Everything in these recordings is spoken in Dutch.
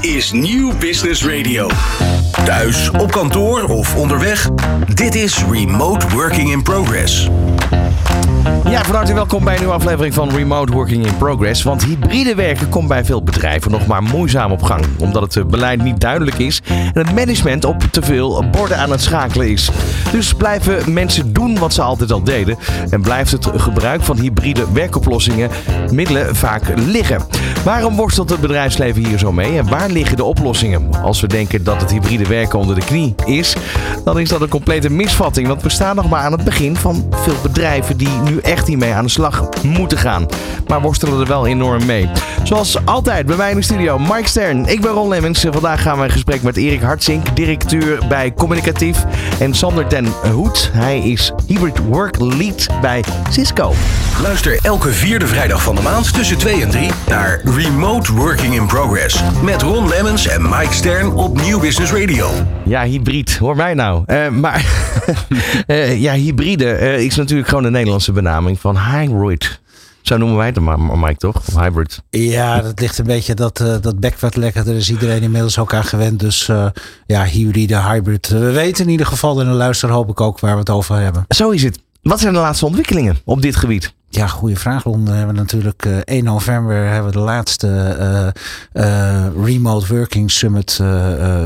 Is Nieuw Business Radio. Thuis, op kantoor of onderweg. Dit is Remote Working in Progress. Ja, van harte welkom bij een nieuwe aflevering van Remote Working in Progress. Want hybride werken komt bij veel bedrijven nog maar moeizaam op gang. Omdat het beleid niet duidelijk is en het management op te veel borden aan het schakelen is. Dus blijven mensen doen wat ze altijd al deden. En blijft het gebruik van hybride werkoplossingen middelen vaak liggen. Waarom worstelt het bedrijfsleven hier zo mee en waar liggen de oplossingen? Als we denken dat het hybride werken onder de knie is, dan is dat een complete misvatting. Want we staan nog maar aan het begin van veel bedrijven die nu echt hiermee aan de slag moeten gaan. Maar worstelen er wel enorm mee. Zoals altijd bij mij in de studio, Mike Stern. Ik ben Ron Lemmens. En Vandaag gaan we in gesprek met Erik Hartzink, directeur bij Communicatief. En Sander ten Hoed. Hij is Hybrid Work Lead bij Cisco. Luister elke vierde vrijdag van de maand tussen 2 en 3 naar Remote Working in Progress. Met Ron Lemmens en Mike Stern op Nieuw Business Radio. Ja, hybrid. Hoor mij nou. Uh, maar uh, ja, hybride uh, is natuurlijk gewoon de Nederlandse benaming van hybrid. Zo noemen wij het maar, Mike, toch? Hybrid. Ja, dat ligt een beetje, dat, uh, dat backward lekker. Daar is iedereen inmiddels ook aan gewend. Dus uh, ja, hybride, hybrid. We weten in ieder geval, en de luister hoop ik ook waar we het over hebben. Zo is het. Wat zijn de laatste ontwikkelingen op dit gebied? Ja, goede vraag. We hebben natuurlijk uh, 1 november hebben we de laatste uh, uh, Remote Working Summit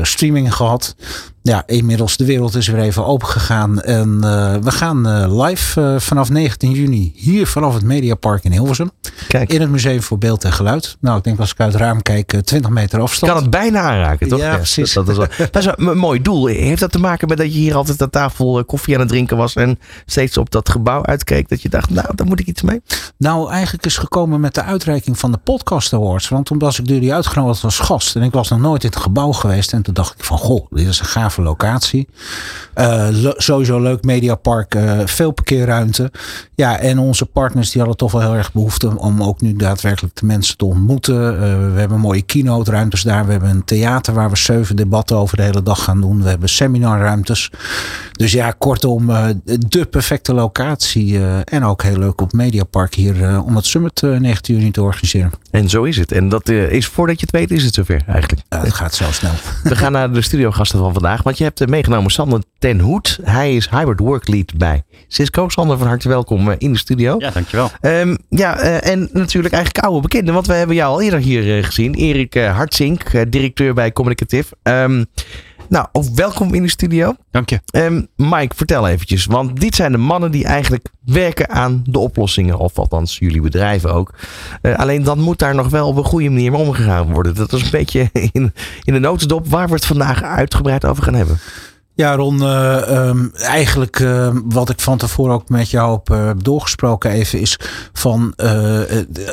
streaming gehad. Ja, inmiddels de wereld is weer even open gegaan. En we gaan live vanaf 19 juni hier vanaf het Mediapark in Hilversum. Kijk. In het Museum voor Beeld en Geluid. Nou, ik denk als ik uit het raam kijk, 20 meter afstand. Kan het bijna aanraken, toch? Ja, precies. Dat, dat, is wel, dat is een mooi doel. Heeft dat te maken met dat je hier altijd aan tafel koffie aan het drinken was en steeds op dat gebouw uitkeek? Dat je dacht, nou, daar moet ik iets mee? Nou, eigenlijk is gekomen met de uitreiking van de Podcast Awards. Want omdat ik door die uitgenodigd als gast. En ik was nog nooit in het gebouw geweest. En toen dacht ik van, goh, dit is een gave locatie. Uh, sowieso leuk mediapark, uh, veel parkeerruimte. Ja, en onze partners die hadden toch wel heel erg behoefte om ook nu daadwerkelijk de mensen te ontmoeten. Uh, we hebben mooie keynote ruimtes daar. We hebben een theater waar we zeven debatten over de hele dag gaan doen. We hebben seminarruimtes. Dus ja, kortom, de perfecte locatie. en ook heel leuk op Mediapark hier om het Summit 19 juni te organiseren. En zo is het. En dat is voordat je het weet, is het zover eigenlijk. het gaat zo snel. We gaan naar de studiogasten van vandaag. Want je hebt meegenomen Sander ten Hoed. Hij is Hybrid Work Lead bij Cisco. Sander, van harte welkom in de studio. Ja, dankjewel. Um, ja, uh, en natuurlijk eigenlijk oude bekenden. Want we hebben jou al eerder hier uh, gezien. Erik Hartzink, directeur bij Communicatief. Um, nou, welkom in de studio. Dank je. Um, Mike, vertel eventjes. Want dit zijn de mannen die eigenlijk werken aan de oplossingen. Of althans, jullie bedrijven ook. Uh, alleen dan moet daar nog wel op een goede manier mee omgegaan worden. Dat is een beetje in, in de notendop waar we het vandaag uitgebreid over gaan hebben. Ja, Ron, uh, um, eigenlijk uh, wat ik van tevoren ook met jou heb uh, doorgesproken even is van,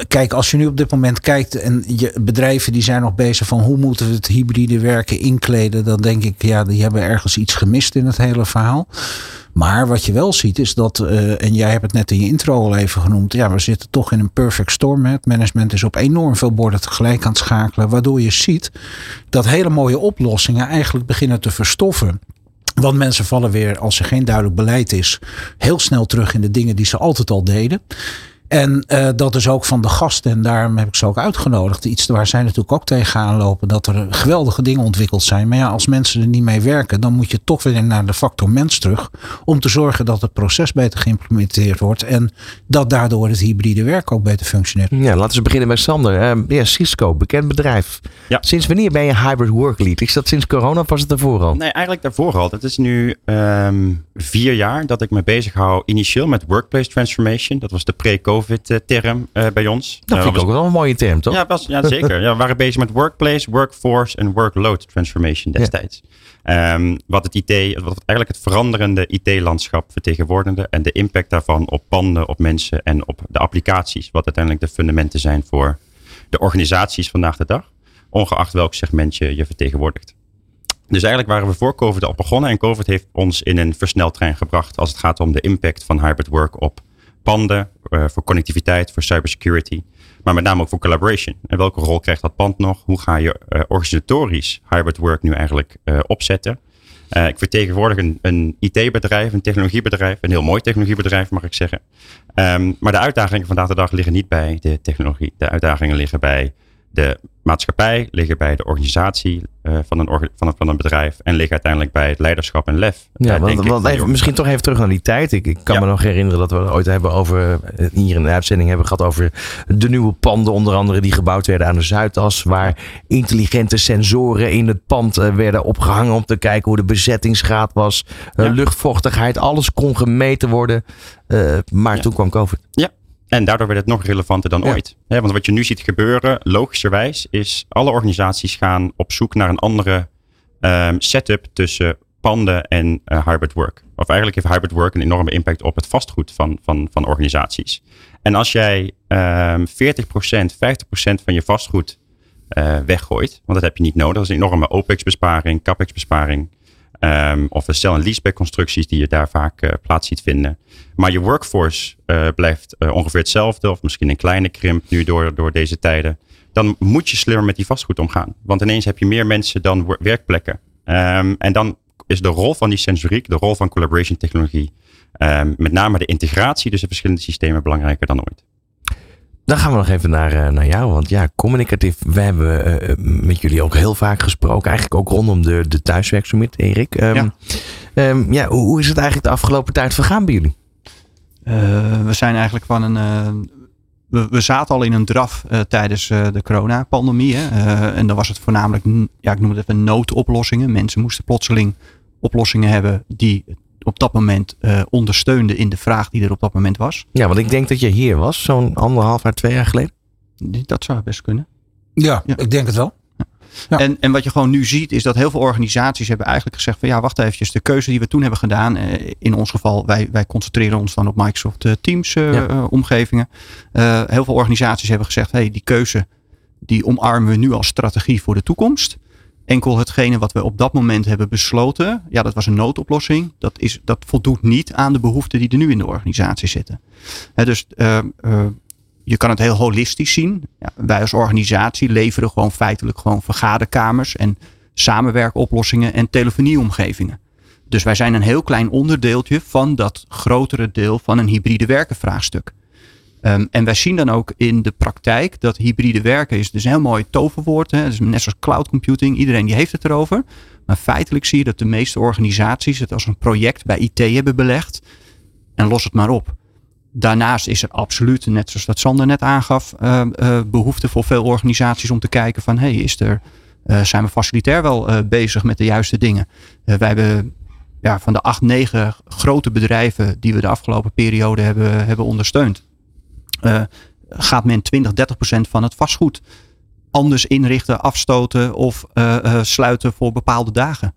kijk, als je nu op dit moment kijkt en je bedrijven die zijn nog bezig van hoe moeten we het hybride werken inkleden, dan denk ik, ja, die hebben ergens iets gemist in het hele verhaal. Maar wat je wel ziet is dat, en jij hebt het net in je intro al even genoemd, ja, we zitten toch in een perfect storm. Het management is op enorm veel borden tegelijk aan het schakelen, waardoor je ziet dat hele mooie oplossingen eigenlijk beginnen te verstoffen. Want mensen vallen weer, als er geen duidelijk beleid is, heel snel terug in de dingen die ze altijd al deden. En uh, dat is ook van de gasten, en daarom heb ik ze ook uitgenodigd. Iets waar zij natuurlijk ook tegenaan lopen, dat er geweldige dingen ontwikkeld zijn. Maar ja, als mensen er niet mee werken, dan moet je toch weer naar de factor mens terug. Om te zorgen dat het proces beter geïmplementeerd wordt. En dat daardoor het hybride werk ook beter functioneert. Ja, laten we beginnen met Sander. Uh, ja, Cisco, bekend bedrijf. Ja. Sinds wanneer ben je hybrid work lead? Is dat sinds corona of was het daarvoor al? Nee, eigenlijk daarvoor al. Het is nu um, vier jaar dat ik me bezig hou initieel met workplace transformation. Dat was de pre-COVID COVID-term uh, bij ons. Dat vind ik ook wel een mooie term, toch? Ja, was, ja zeker. ja, we waren bezig met workplace, workforce en workload transformation destijds. Ja. Um, wat het IT, wat eigenlijk het veranderende IT-landschap vertegenwoordigde en de impact daarvan op panden, op mensen en op de applicaties, wat uiteindelijk de fundamenten zijn voor de organisaties vandaag de dag, ongeacht welk segment je, je vertegenwoordigt. Dus eigenlijk waren we voor COVID al begonnen en COVID heeft ons in een versneltrein gebracht als het gaat om de impact van hybrid work op panden, uh, voor connectiviteit, voor cybersecurity, maar met name ook voor collaboration. En welke rol krijgt dat pand nog? Hoe ga je uh, organisatorisch hybrid work nu eigenlijk uh, opzetten? ik vertegenwoordig een, een IT-bedrijf, een technologiebedrijf, een heel mooi technologiebedrijf mag ik zeggen. Um, maar de uitdagingen vandaag de dag liggen niet bij de technologie. De uitdagingen liggen bij de maatschappij, liggen bij de organisatie uh, van, een orga, van, een, van een bedrijf en liggen uiteindelijk bij het leiderschap en lef. Ja, uh, want, want even, misschien toch even terug naar die tijd. Ik, ik kan ja. me nog herinneren dat we ooit hebben over, hier in de uitzending hebben gehad over de nieuwe panden, onder andere die gebouwd werden aan de Zuidas, waar intelligente sensoren in het pand uh, werden opgehangen om te kijken hoe de bezettingsgraad was, ja. luchtvochtigheid, alles kon gemeten worden. maar ja. toen kwam COVID. Ja, en daardoor werd het nog relevanter dan ja. ooit. He, want wat je nu ziet gebeuren, logischerwijs, is alle organisaties gaan op zoek naar een andere um, setup tussen panden en uh, hybrid work. Of eigenlijk heeft hybrid work een enorme impact op het vastgoed van, van, van organisaties. En als jij um, 40%, 50% van je vastgoed uh, weggooit, want dat heb je niet nodig, dat is een enorme OPEX-besparing, CAPEX-besparing. Um, of de sell- en leaseback constructies die je daar vaak uh, plaats ziet vinden. Maar je workforce uh, blijft uh, ongeveer hetzelfde, of misschien een kleine krimp nu door, door deze tijden. Dan moet je slimmer met die vastgoed omgaan. Want ineens heb je meer mensen dan werkplekken. Um, en dan is de rol van die sensoriek, de rol van collaboration technologie, um, met name de integratie tussen verschillende systemen belangrijker dan ooit. Dan gaan we nog even naar, uh, naar jou. Want ja, communicatief. We hebben uh, met jullie ook heel vaak gesproken. Eigenlijk ook rondom de, de thuiswerksummit, Erik. Um, ja. Um, ja, hoe, hoe, is het eigenlijk de afgelopen tijd vergaan bij jullie? Uh, we zijn eigenlijk van een. We, we, zaten al in een draf tijdens de coronapandemie. en dan was het voornamelijk, ja, ik noem het even noodoplossingen. Mensen moesten plotseling oplossingen hebben die op dat moment uh, ondersteunde in de vraag die er op dat moment was. Ja, want ik denk dat je hier was, zo'n anderhalf à twee jaar geleden. Dat zou best kunnen. Ja, ja. ik denk het wel. Ja. Ja. En, en wat je gewoon nu ziet is dat heel veel organisaties hebben eigenlijk gezegd van ja, wacht even, de keuze die we toen hebben gedaan, eh, in ons geval, wij, wij concentreren ons dan op Microsoft uh, Teams uh, ja. omgevingen. heel veel organisaties hebben gezegd, hey, die keuze die omarmen we nu als strategie voor de toekomst. Enkel hetgene wat we op dat moment hebben besloten, ja, dat was een noodoplossing. Dat, is, dat voldoet niet aan de behoeften die er nu in de organisatie zitten. Dus uh, uh, je kan het heel holistisch zien. Ja, wij als organisatie leveren gewoon feitelijk gewoon vergaderkamers en samenwerkoplossingen en telefonieomgevingen. Dus wij zijn een heel klein onderdeeltje van dat grotere deel van een hybride werken vraagstuk. Um, en wij zien dan ook in de praktijk dat hybride werken is dus een heel mooi toverwoord. Hè? Dus net zoals cloud computing, iedereen die heeft het erover. Maar feitelijk zie je dat de meeste organisaties het als een project bij IT hebben belegd. En los het maar op. Daarnaast is er absoluut, net zoals dat Sander net aangaf, uh, uh, behoefte voor veel organisaties om te kijken van hey, is er, uh, zijn we facilitair wel bezig met de juiste dingen? wij hebben ja, van de acht, negen grote bedrijven die we de afgelopen periode hebben, hebben ondersteund uh, gaat men 20, 30 procent van het vastgoed anders inrichten, afstoten of uh, uh, sluiten voor bepaalde dagen.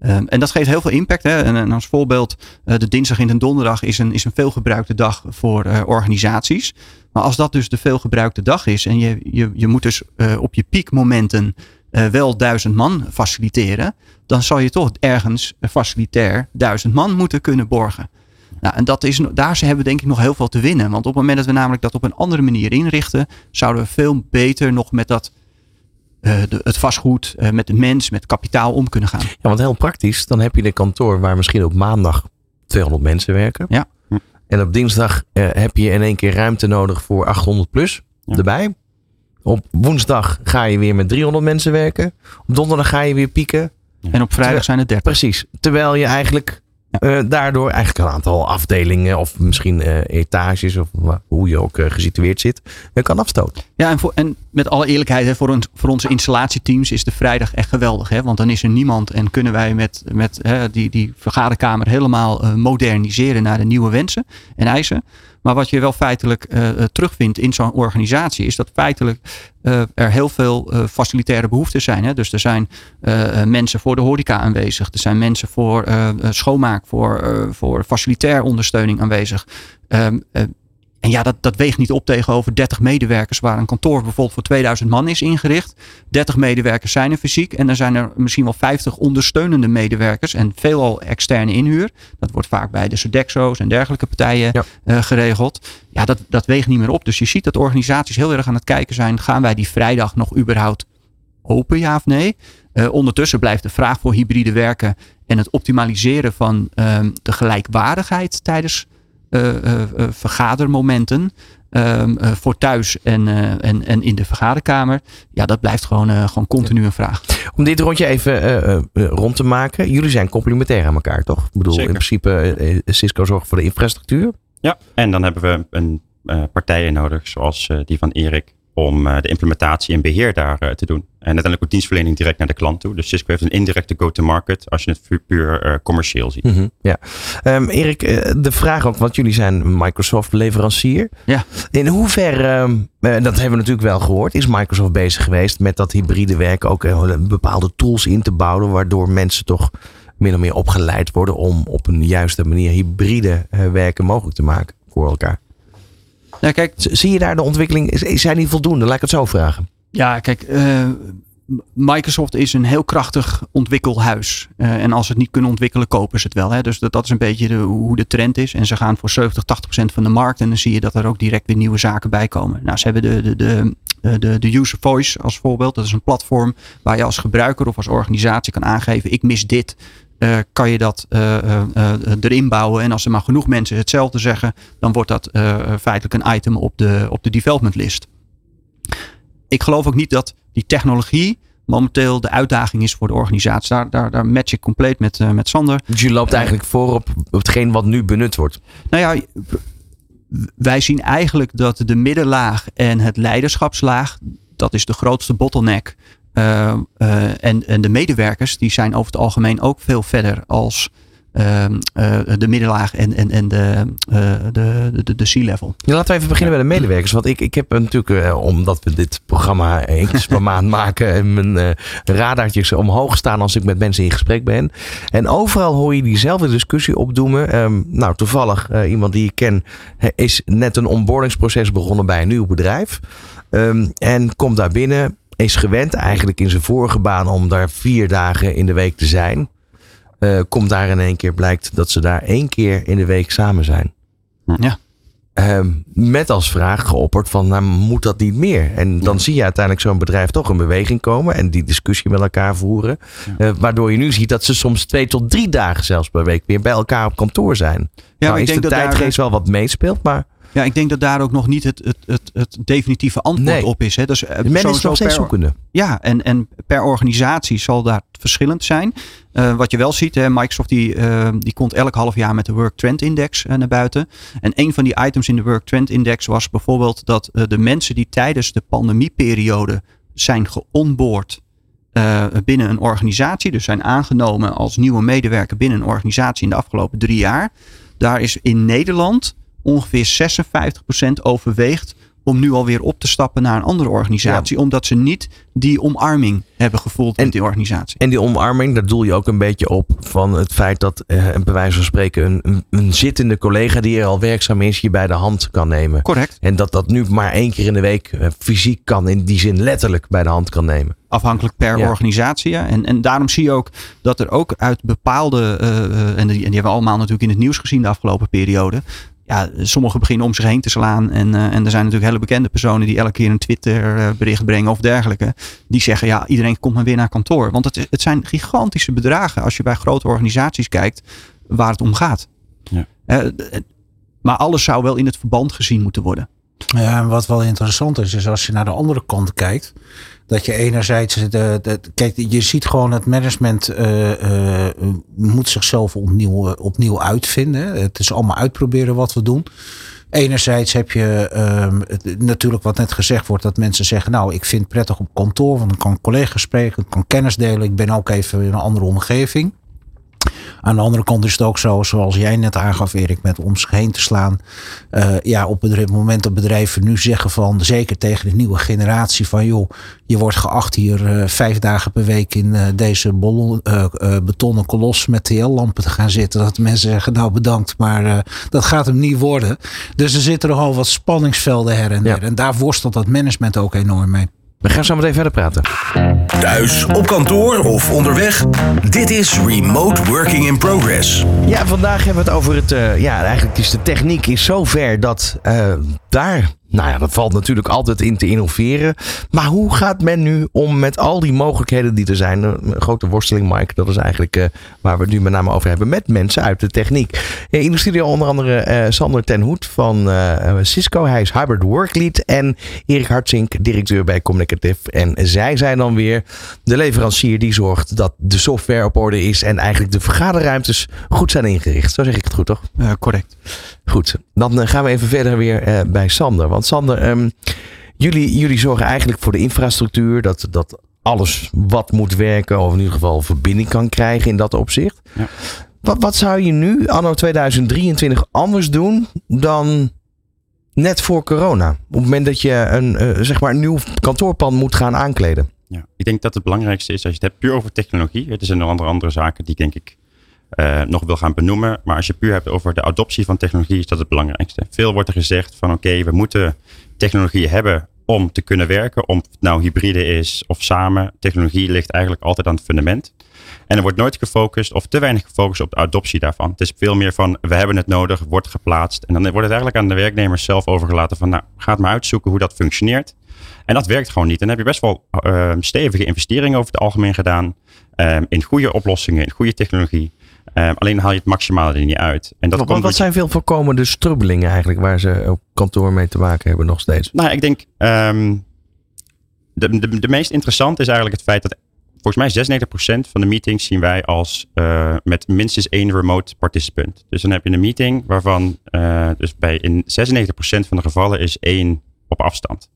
Um, en dat geeft heel veel impact. Hè? En, en als voorbeeld, de dinsdag en de donderdag is een, is een veelgebruikte dag voor organisaties. Maar als dat dus de veelgebruikte dag is en je, je, je moet dus op je piekmomenten wel duizend man faciliteren, dan zal je toch ergens facilitair duizend man moeten kunnen borgen. Nou, en dat is, daar hebben we denk ik nog heel veel te winnen. Want op het moment dat we namelijk dat op een andere manier inrichten, zouden we veel beter nog met dat, uh, de, het vastgoed, uh, met de mens, met kapitaal om kunnen gaan. Ja, want heel praktisch, dan heb je een kantoor waar misschien op maandag 200 mensen werken. Ja. En op dinsdag uh, heb je in één keer ruimte nodig voor 800 plus ja. erbij. Op woensdag ga je weer met 300 mensen werken. Op donderdag ga je weer pieken. En op vrijdag zijn het 30. Precies. Terwijl je eigenlijk uh, daardoor eigenlijk een aantal afdelingen of misschien uh, etages of hoe je ook uh, gesitueerd zit, kan afstoten. Ja, en, voor, en met alle eerlijkheid, hè, voor, ons, voor onze installatieteams is de vrijdag echt geweldig. Hè, want dan is er niemand en kunnen wij met, met hè, die, die vergaderkamer helemaal moderniseren naar de nieuwe wensen en eisen. Maar wat je wel feitelijk uh, terugvindt in zo'n organisatie, is dat feitelijk uh, er heel veel uh, facilitaire behoeftes zijn. Hè? Dus er zijn mensen voor de horeca aanwezig. Er zijn mensen voor schoonmaak, voor, voor facilitair ondersteuning aanwezig. Um, en ja, dat, dat weegt niet op tegenover 30 medewerkers waar een kantoor bijvoorbeeld voor 2000 man is ingericht. 30 medewerkers zijn er fysiek en dan zijn er misschien wel 50 ondersteunende medewerkers en veelal externe inhuur. Dat wordt vaak bij de Sodexo's en dergelijke partijen ja. uh, geregeld. Ja, dat, dat weegt niet meer op. Dus je ziet dat organisaties heel erg aan het kijken zijn, gaan wij die vrijdag nog überhaupt open, ja of nee? Uh, ondertussen blijft de vraag voor hybride werken en het optimaliseren van uh, de gelijkwaardigheid tijdens vergadermomenten ehm, eh, voor thuis en, eh, en, en in de vergaderkamer. Ja, dat blijft gewoon, eh, gewoon continu een vraag. Om dit rondje even eh, eh, rond te maken. Jullie zijn complementair aan elkaar, toch? Ik bedoel, Zeker. in principe eh, eh, Cisco zorgt voor de infrastructuur. Ja, en dan hebben we een eh, partijen nodig, zoals eh, die van Erik, om eh, de implementatie en beheer daar eh, te doen. En uiteindelijk ook dienstverlening direct naar de klant toe. Dus Cisco heeft een indirecte go-to-market als je het pu- puur eh, commercieel ziet. Mhm, ja. Ehm, Erik, de vraag ook, want jullie zijn Microsoft leverancier. Ja. In hoeverre, ehm, eh, dat hebben we natuurlijk wel gehoord, is Microsoft bezig geweest met dat hybride werken ook bepaalde tools in te bouwen, waardoor mensen toch min of meer opgeleid worden om op een juiste manier hybride eh, werken mogelijk te maken voor elkaar. Nou, kijk, Zie je daar de ontwikkeling, zijn die voldoende? Laat ik het zo vragen. Ja, kijk, eh, Microsoft is een heel krachtig ontwikkelhuis. Eh, en als ze het niet kunnen ontwikkelen, kopen ze het wel. Hè? Dus dat, is een beetje de, hoe de trend is. En ze gaan voor 70, 80 procent van de markt. En dan zie je dat er ook direct weer nieuwe zaken bij komen. Nou, ze hebben de, de, de, eh, de, de User Voice als voorbeeld. Dat is een platform waar je als gebruiker of als organisatie kan aangeven: ik mis dit. Eh, kan je dat eh, erin bouwen. En als er maar genoeg mensen hetzelfde zeggen, dan wordt dat feitelijk een item op de, op de development list. Ik geloof ook niet dat die technologie momenteel de uitdaging is voor de organisatie. Daar, daar, daar match ik compleet met, met Sander. Dus je loopt eigenlijk voor op hetgeen wat nu benut wordt. Nou ja, wij zien eigenlijk dat de middenlaag en het leiderschapslaag, dat is de grootste bottleneck. Uh, uh, en, en de medewerkers, die zijn over het algemeen ook veel verder als uh, de middenlaag en, en, en de, de, de, de C-level. Ja, laten we even beginnen bij de medewerkers. Want ik, ik heb natuurlijk, omdat we dit programma één keer per maand maken, en mijn radartjes omhoog staan als ik met mensen in gesprek ben. En overal hoor je diezelfde discussie opdoemen. Um, nou, toevallig, iemand die ik ken, is net een onboardingsproces begonnen bij een nieuw bedrijf. Um, en komt daar binnen is gewend eigenlijk in zijn vorige baan om daar vier dagen in de week te zijn. Uh, komt daar in één keer blijkt dat ze daar één keer in de week samen zijn. Ja. Uh, met als vraag geopperd van, nou moet dat niet meer? En dan ja. zie je uiteindelijk zo'n bedrijf toch in beweging komen en die discussie met elkaar voeren. Ja. Uh, waardoor je nu ziet dat ze soms twee tot drie dagen zelfs per week weer bij elkaar op kantoor zijn. Ja, nou, ik is denk de dat tijdgeest daar... wel wat meespeelt, maar... Ja, ik denk dat daar ook nog niet het, het, het, het definitieve antwoord nee. op is. Hè. Dus, uh, Men is nog steeds zoekende. Ja, en, en per organisatie zal dat verschillend zijn. Uh, wat je wel ziet, hè, Microsoft die, uh, die komt elk half jaar met de Work Trend Index uh, naar buiten. En een van die items in de Work Trend Index was bijvoorbeeld dat de mensen die tijdens de pandemieperiode zijn geonboard binnen een organisatie, dus zijn aangenomen als nieuwe medewerker binnen een organisatie in de afgelopen drie jaar, daar is in Nederland ongeveer 56% overweegt om nu alweer op te stappen naar een andere organisatie. Ja. Omdat ze niet die omarming hebben gevoeld in die organisatie. En die omarming, daar doel je ook een beetje op van het feit dat eh, bij wijze van spreken een, een, een, zittende collega die er al werkzaam is, je bij de hand kan nemen. Correct. En dat dat nu maar één keer in de week uh, fysiek kan, in die zin letterlijk bij de hand kan nemen. Afhankelijk per ja. organisatie. Ja. En, en daarom zie je ook dat er ook uit bepaalde, uh, en, die, en die hebben we allemaal natuurlijk in het nieuws gezien de afgelopen periode, ja, sommigen beginnen om zich heen te slaan. En, uh, en er zijn natuurlijk hele bekende personen die elke keer een Twitter bericht brengen of dergelijke. Die zeggen, ja, iedereen komt maar weer naar kantoor. Want het, het zijn gigantische bedragen als je bij grote organisaties kijkt waar het om gaat. Ja. Uh, maar alles zou wel in het verband gezien moeten worden. Ja, wat wel interessant is, is als je naar de andere kant kijkt. Dat je enerzijds, de, de, kijk, je ziet gewoon het management uh, uh, moet zichzelf opnieuw, opnieuw uitvinden. Het is allemaal uitproberen wat we doen. Enerzijds heb je het, natuurlijk wat net gezegd wordt, dat mensen zeggen, nou, ik vind het prettig op kantoor, want ik kan collega's spreken, ik kan kennis delen, ik ben ook even in een andere omgeving. Aan de andere kant is het ook zo, zoals jij net aangaf, Erik, met om zich heen te slaan. Uh, ja, op het moment dat bedrijven nu zeggen van, zeker tegen de nieuwe generatie, van joh, je wordt geacht hier uh, vijf dagen per week in uh, deze betonnen kolos met TL-lampen te gaan zitten. Dat mensen zeggen, nou bedankt, maar dat gaat hem niet worden. Dus er zitten nogal wat spanningsvelden her en der. Ja. En daar worstelt dat management ook enorm mee. We gaan zo meteen verder praten. Thuis, op kantoor of onderweg. Dit is Remote Working in Progress. Ja, vandaag hebben we het over het. Uh, ja, eigenlijk is de techniek is zo ver dat uh, daar, nou ja, dat valt natuurlijk altijd in te innoveren. Maar hoe gaat men nu om met al die mogelijkheden die er zijn? Een grote worsteling, Mike, dat is eigenlijk uh, waar we het nu met name over hebben. Met mensen uit de techniek. in de studio onder andere uh, Sander ten Hoed van uh, Cisco. Hij is Hybrid Work Lead. En Erik Hartzink, directeur bij Communicative. En zij zijn dan weer de leverancier die zorgt dat de software op orde is. En eigenlijk de vergaderruimtes goed zijn ingericht. Zo zeg ik het goed, toch? correct. Goed, dan gaan we even verder weer bij Sander. Want Sander, um, jullie, jullie zorgen eigenlijk voor de infrastructuur. Dat, dat alles wat moet werken, of in ieder geval verbinding kan krijgen in dat opzicht. Ja. Wat, wat zou je nu, anno 2023, anders doen dan net voor corona? Op het moment dat je een, uh, zeg maar een nieuw kantoorpand moet gaan aankleden. Ja, ik denk dat het belangrijkste is als je het hebt puur over technologie. Het is een andere, andere zaken die denk ik uh, nog wil gaan benoemen. Maar als je puur hebt over de adoptie van technologie, is dat het belangrijkste. Veel wordt er gezegd van oké, we moeten technologie hebben om te kunnen werken. Om het nou hybride is of samen. Technologie ligt eigenlijk altijd aan het fundament. En er wordt nooit gefocust of te weinig gefocust op de adoptie daarvan. Het is veel meer van we hebben het nodig, wordt geplaatst. En dan wordt het eigenlijk aan de werknemers zelf overgelaten van nou, ga het maar uitzoeken hoe dat functioneert. En dat werkt gewoon niet. En dan heb je best wel uh, stevige investeringen over het algemeen gedaan. Uh, in goede oplossingen, in goede technologie. Um, alleen haal je het maximale er niet uit. En dat wat, wat zijn veel voorkomende strubbelingen eigenlijk waar ze op kantoor mee te maken hebben nog steeds? Nou, ik denk um, de, de, de meest interessante is eigenlijk het feit dat volgens mij 96% van de meetings zien wij als uh, met minstens één remote participant. Dus dan heb je een meeting waarvan uh, dus bij in 96% van de gevallen is één op afstand.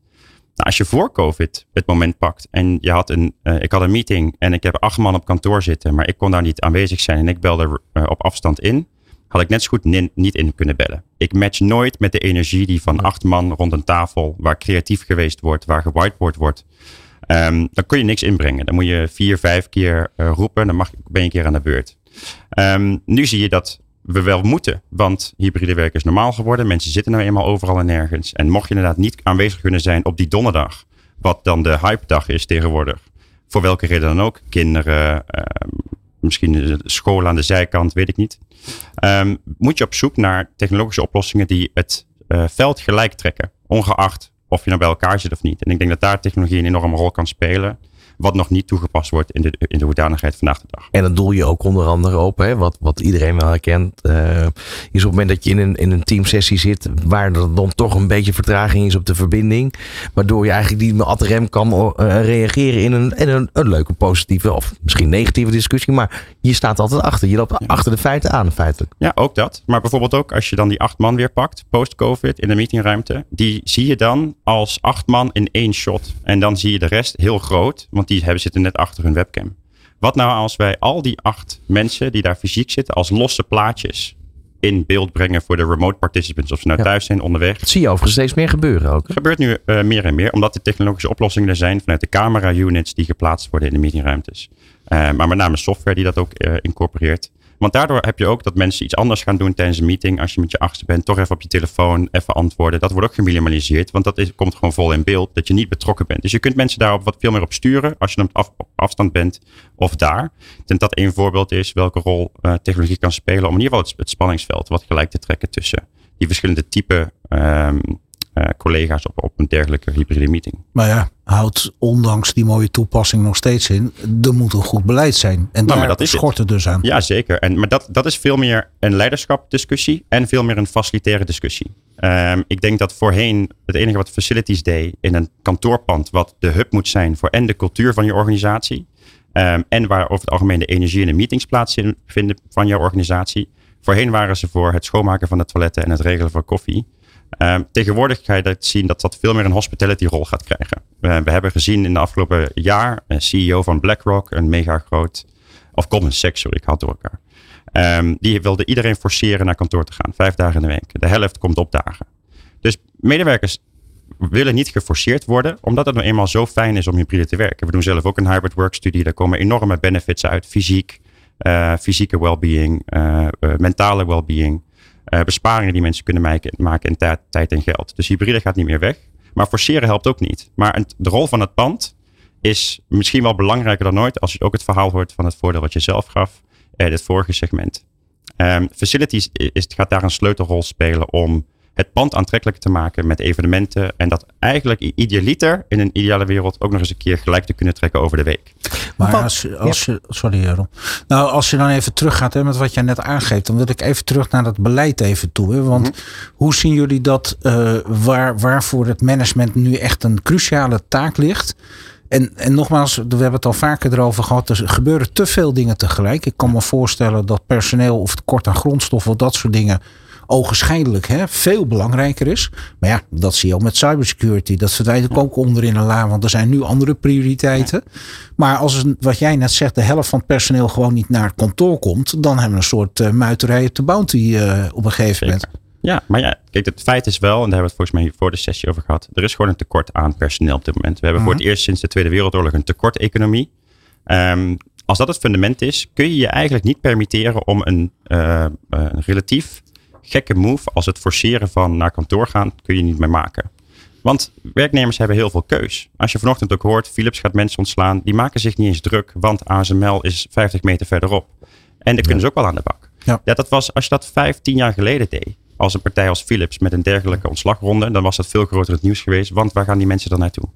Nou, als je voor COVID het moment pakt en je had een, uh, ik had een meeting en ik heb acht man op kantoor zitten, maar ik kon daar niet aanwezig zijn en ik belde uh, op afstand in, had ik net zo goed niet in kunnen bellen. Ik match nooit met de energie die van acht man rond een tafel, waar creatief geweest wordt, waar gewhiteboard wordt. Um, dan kun je niks inbrengen. Dan moet je vier, vijf keer uh, roepen, dan mag, ben je een keer aan de beurt. Um, nu zie je dat we wel moeten. Want hybride werken is normaal geworden. Mensen zitten nou eenmaal overal en nergens. En mocht je inderdaad niet aanwezig kunnen zijn op die donderdag, wat dan de hype dag is tegenwoordig, voor welke reden dan ook, kinderen, uh, misschien school aan de zijkant, weet ik niet, um, moet je op zoek naar technologische oplossingen die het uh, veld gelijk trekken, ongeacht of je nou bij elkaar zit of niet. En ik denk dat daar technologie een enorme rol kan spelen wat nog niet toegepast wordt in de, in de hoedanigheid vandaag de dag. En dan doel je ook onder andere op, hè, wat, wat iedereen wel herkent, uh, is op het moment dat je in een, in een teamsessie zit, waar er dan toch een beetje vertraging is op de verbinding, waardoor je eigenlijk niet ad rem kan uh, reageren in, een, in een, een, leuke, positieve of misschien negatieve discussie, maar je staat altijd achter. Je loopt ja. achter de feiten aan, feitelijk. Ja, ook dat. Maar bijvoorbeeld ook als je dan die acht man weer pakt, post-COVID, in de meetingruimte, die zie je dan als acht man in één shot. En dan zie je de rest heel groot, want die hebben, zitten net achter hun webcam. Wat nou als wij al die acht mensen die daar fysiek zitten als losse plaatjes in beeld brengen voor de remote participants. Of ze nou thuis zijn, onderweg. Dat zie je overigens steeds meer gebeuren ook. Gebeurt nu uh, meer en meer, omdat de technologische oplossingen er zijn vanuit de camera units die geplaatst worden in de meetingruimtes. Uh, maar met name software die dat ook uh, incorporeert. Want daardoor heb je ook dat mensen iets anders gaan doen tijdens een meeting. Als je met je achtste bent, toch even op je telefoon, even antwoorden. Dat wordt ook geminimaliseerd, want dat is, komt gewoon vol in beeld dat je niet betrokken bent. Dus je kunt mensen daarop wat veel meer op sturen als je op, op afstand bent of daar. Ik denk dat één voorbeeld is welke rol uh, technologie kan spelen om in ieder geval het, spanningsveld wat gelijk te trekken tussen die verschillende typen um, uh, collega's op, op een dergelijke hybride meeting. Maar ja, houdt ondanks die mooie toepassing nog steeds in. Er moet een goed beleid zijn. En nou, daar dat schort het dus aan. Ja, zeker. En, maar dat, dat is veel meer een leiderschapdiscussie en veel meer een facilitaire discussie. Um, ik denk dat voorheen het enige wat facilities deed in een kantoorpand, wat de hub moet zijn voor en de cultuur van je organisatie. Um, en waar over het algemeen de energie en de meetings plaatsvinden van jouw organisatie. Voorheen waren ze voor het schoonmaken van de toiletten en het regelen van koffie. Um, tegenwoordig ga je dat zien dat dat veel meer een hospitality rol gaat krijgen. We hebben gezien in de afgelopen jaar een CEO van BlackRock, een mega groot, of Goldman Sachs, sorry, ik had door elkaar. Um, die wilde iedereen forceren naar kantoor te gaan, vijf dagen in de week. De helft komt op dagen. Dus medewerkers willen niet geforceerd worden, omdat het nou eenmaal zo fijn is om hybride te werken. We doen zelf ook een hybrid work studie, daar komen enorme benefits uit, fysiek, uh, fysieke well-being, uh, uh, mentale well-being uh, besparingen die mensen kunnen maken, in tijd en geld. Dus hybride gaat niet meer weg. Maar forceren helpt ook niet. Maar de rol van het pand is misschien wel belangrijker dan ooit als je ook het verhaal hoort van het voordeel wat je zelf gaf in het vorige segment. Um, facilities is, gaat daar een sleutelrol spelen om het pand aantrekkelijker te maken met evenementen. En dat eigenlijk idealiter in een ideale wereld ook nog eens een keer gelijk te kunnen trekken over de week. Maar als, als je, sorry Ron. Nou, als je dan even teruggaat hè, met wat jij net aangeeft, dan wil ik even terug naar dat beleid even toe. Hè, want mhm. hoe zien jullie dat, uh, waar, waarvoor het management nu echt een cruciale taak ligt? En, en nogmaals, we hebben het al vaker erover gehad. Er gebeuren te veel dingen tegelijk. Ik kan me voorstellen dat personeel of tekort aan grondstoffen of dat soort dingen ogenschijnlijk hè, veel belangrijker is. Maar ja, dat zie je ook met cybersecurity. Dat verdwijnt ook onder in een la, want er zijn nu andere prioriteiten. Maar als wat jij net zegt, de helft van het personeel gewoon niet naar het kantoor komt, dan hebben we een soort uh, muiterij op de bounty uh, op een gegeven moment. Ja, maar ja, kijk, het feit is wel, en daar hebben we het volgens mij voor de sessie over gehad, er is gewoon een tekort aan personeel op dit moment. We hebben voor het mhm. eerst sinds de Tweede Wereldoorlog een tekort-economie. Um, als dat het fundament is, kun je je eigenlijk niet permitteren om een, uh, een relatief gekke move als het forceren van naar kantoor gaan, kun je niet meer maken. Want werknemers hebben heel veel keus. Als je vanochtend ook hoort, Philips gaat mensen ontslaan, die maken zich niet eens druk, want ASML is 50 meter verderop. En daar kunnen ze ook wel aan de bak. Ja. ja. dat was, als je dat vijf, tien jaar geleden deed, als een partij als Philips met een dergelijke ontslagronde, dan was dat veel groter het nieuws geweest, want waar gaan die mensen dan naartoe?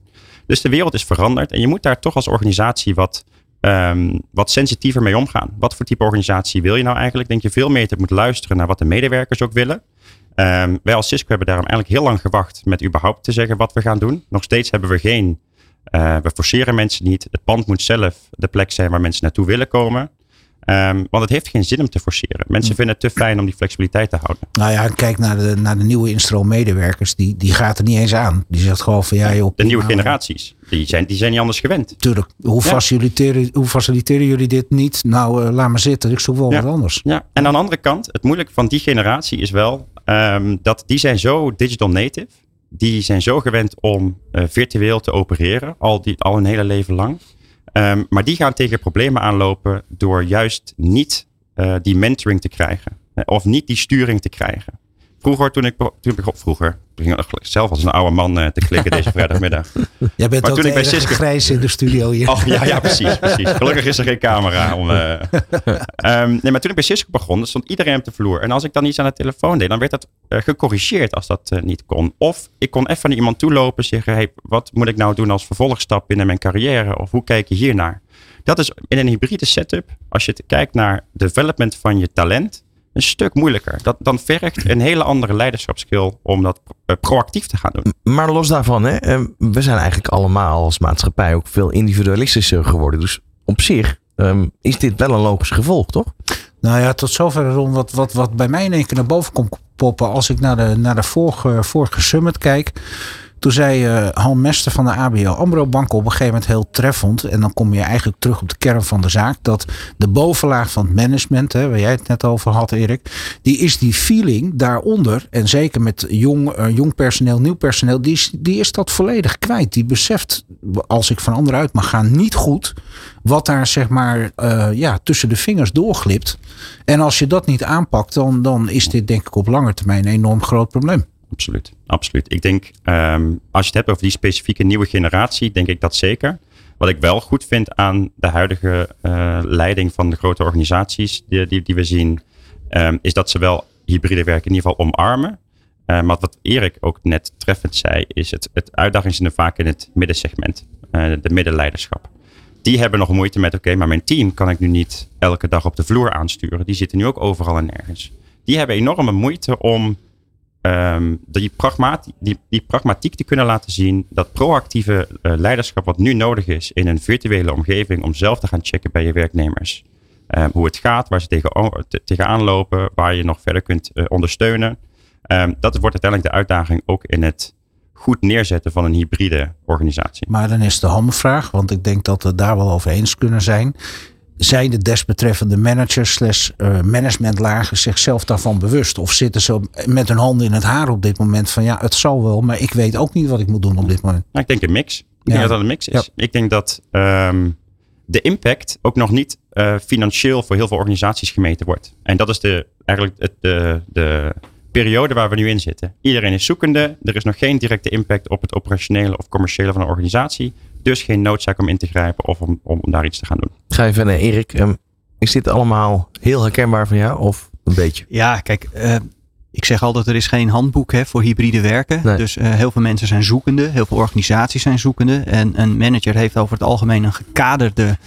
Dus de wereld is veranderd en je moet daar toch als organisatie wat um, wat sensitiever mee omgaan. Wat voor type organisatie wil je nou eigenlijk? Denk je veel meer te moeten luisteren naar wat de medewerkers ook willen. Um, wij als Cisco hebben daarom eigenlijk heel lang gewacht met überhaupt te zeggen wat we gaan doen. Nog steeds hebben we geen, uh, we forceren mensen niet. Het pand moet zelf de plek zijn waar mensen naartoe willen komen. Um, want het heeft geen zin om te forceren. Mensen hm. vinden het te fijn om die flexibiliteit te houden. Nou ja, kijk naar de, naar de nieuwe instroom-medewerkers. Die, die gaat er niet eens aan. Die zegt gewoon van ja, joh, De nieuwe generaties. Die zijn, die zijn niet anders gewend. Tuurlijk. Hoe, faciliteren, hoe faciliteren jullie dit niet? Nou, uh, laat maar zitten. Ik zoek wel wat anders. Ja. En aan de andere kant, het moeilijke van die generatie is wel um, dat die zijn zo digital native. Die zijn zo gewend om uh, virtueel te opereren. Al, die, al hun hele leven lang. Um, maar die gaan tegen problemen aanlopen door juist niet uh, die mentoring te krijgen. Of niet die sturing te krijgen. Vroeger, toen ik, toen ik vroeger, toen ging ik zelf als een oude man uh, te klikken deze vrijdagmiddag. Jij bent maar ook toen ik bij grijs in de studio hier. Oh, ja, ja, precies, precies. Gelukkig is er geen camera. Om, uh, um, nee, maar toen ik bij Cisco begon, stond iedereen op de vloer. En als ik dan iets aan de telefoon deed, dan werd dat uh, gecorrigeerd als dat niet kon. Of ik kon even naar iemand toe lopen en zeggen, hey, wat moet ik nou doen als vervolgstap binnen mijn carrière? Of hoe kijk je hier naar? Dat is in een hybride setup, als je kijkt naar development van je talent, een stuk moeilijker. Dat, dan vergt een hele andere leiderschapskill om dat eh, proactief te gaan doen. Maar los daarvan, hè, eh, we zijn eigenlijk allemaal als maatschappij ook veel individualistischer geworden. Dus op zich um, is dit wel een logisch gevolg, toch? Nou ja, tot zover rond wat, wat, wat bij mij in één keer naar boven komt poppen. Als ik naar de, naar de vorige, vorige summit kijk. Toen zei uh, Han Mester van de ABL AMRO Bank op een gegeven moment heel treffend. En dan kom je eigenlijk terug op de kern van de zaak. Dat de bovenlaag van het management, hè, waar jij het net over had Erik. Die is die feeling daaronder. En zeker met jong, uh, jong personeel, nieuw personeel. Die is, die is dat volledig kwijt. Die beseft, als ik van anderen uit mag gaan, niet goed. Wat daar zeg maar uh, ja, tussen de vingers doorglipt. En als je dat niet aanpakt, dan, dan is dit denk ik op lange termijn een enorm groot probleem absoluut. absoluut. Ik denk, um, als je het hebt over die specifieke nieuwe generatie, denk ik dat zeker. Wat ik wel goed vind aan de huidige uh, leiding van de grote organisaties die, die, we zien, um, is dat ze wel hybride werk in ieder geval omarmen. Uh, maar wat Erik ook net treffend zei, is het, het uitdaging zit vaak in het middensegment, uh, de middenleiderschap. Die hebben nog moeite met, oké, maar mijn team kan ik nu niet elke dag op de vloer aansturen. Die zitten nu ook overal en nergens. Die hebben enorme moeite om um, die, pragmatiek, die, die pragmatiek te kunnen laten zien. Dat proactieve uh, leiderschap wat nu nodig is in een virtuele omgeving om zelf te gaan checken bij je werknemers. Um, hoe het gaat, waar ze tegen, tegenaan lopen, waar je nog verder kunt uh, ondersteunen. Um, dat wordt uiteindelijk de uitdaging ook in het goed neerzetten van een hybride organisatie. Maar dan is de hamvraag, want ik denk dat we daar wel over eens kunnen zijn zijn de desbetreffende managers slash uh, managementlagen zichzelf daarvan bewust? Of zitten ze met hun handen in het haar op dit moment van ja, het zal wel, maar ik weet ook niet wat ik moet doen op dit moment? Nou, ik denk een mix. Ik denk dat dat een mix is. Ik denk dat um, de impact ook nog niet uh, financieel voor heel veel organisaties gemeten wordt. En dat is de, eigenlijk het, de, de periode waar we nu in zitten. Iedereen is zoekende. Er is nog geen directe impact op het operationele of commerciële van een organisatie. Dus geen noodzaak om in te grijpen of om, om daar iets te gaan doen. Ga even naar Erik. Um, is dit allemaal heel herkenbaar van jou of een beetje? Ja, kijk, uh, ik zeg altijd, er is geen handboek hè, voor hybride werken. Nee. Dus uh, heel veel mensen zijn zoekende. Heel veel organisaties zijn zoekende. En een manager heeft over het algemeen een gekaderde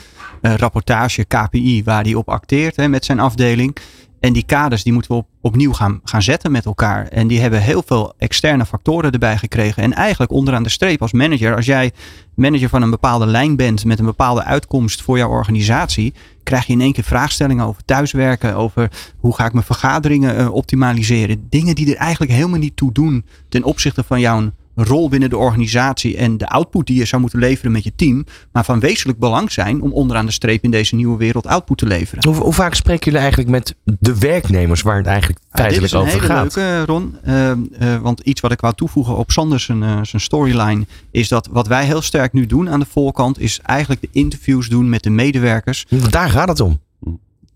uh, rapportage, KPI, waar hij op acteert hè, met zijn afdeling. En die kaders die moeten we op, opnieuw gaan, gaan zetten met elkaar. En die hebben heel veel externe factoren erbij gekregen. En eigenlijk onderaan de streep als manager, als jij manager van een bepaalde lijn bent met een bepaalde uitkomst voor jouw organisatie, krijg je in één keer vraagstellingen over thuiswerken, over hoe ga ik mijn vergaderingen uh, optimaliseren. Dingen die er eigenlijk helemaal niet toe doen ten opzichte van jouw rol binnen de organisatie en de output die je zou moeten leveren met je team, maar van wezenlijk belang zijn om onderaan de streep in deze nieuwe wereld output te leveren. Hoe, hoe vaak spreken jullie eigenlijk met de werknemers waar het eigenlijk feitelijk ja, dit is een over hele gaat? Leuke, Ron, uh, uh, want iets wat ik wou toevoegen op Sanders zijn, uh, zijn storyline is dat wat wij heel sterk nu doen aan de voorkant is eigenlijk de interviews doen met de medewerkers. Daar gaat het om.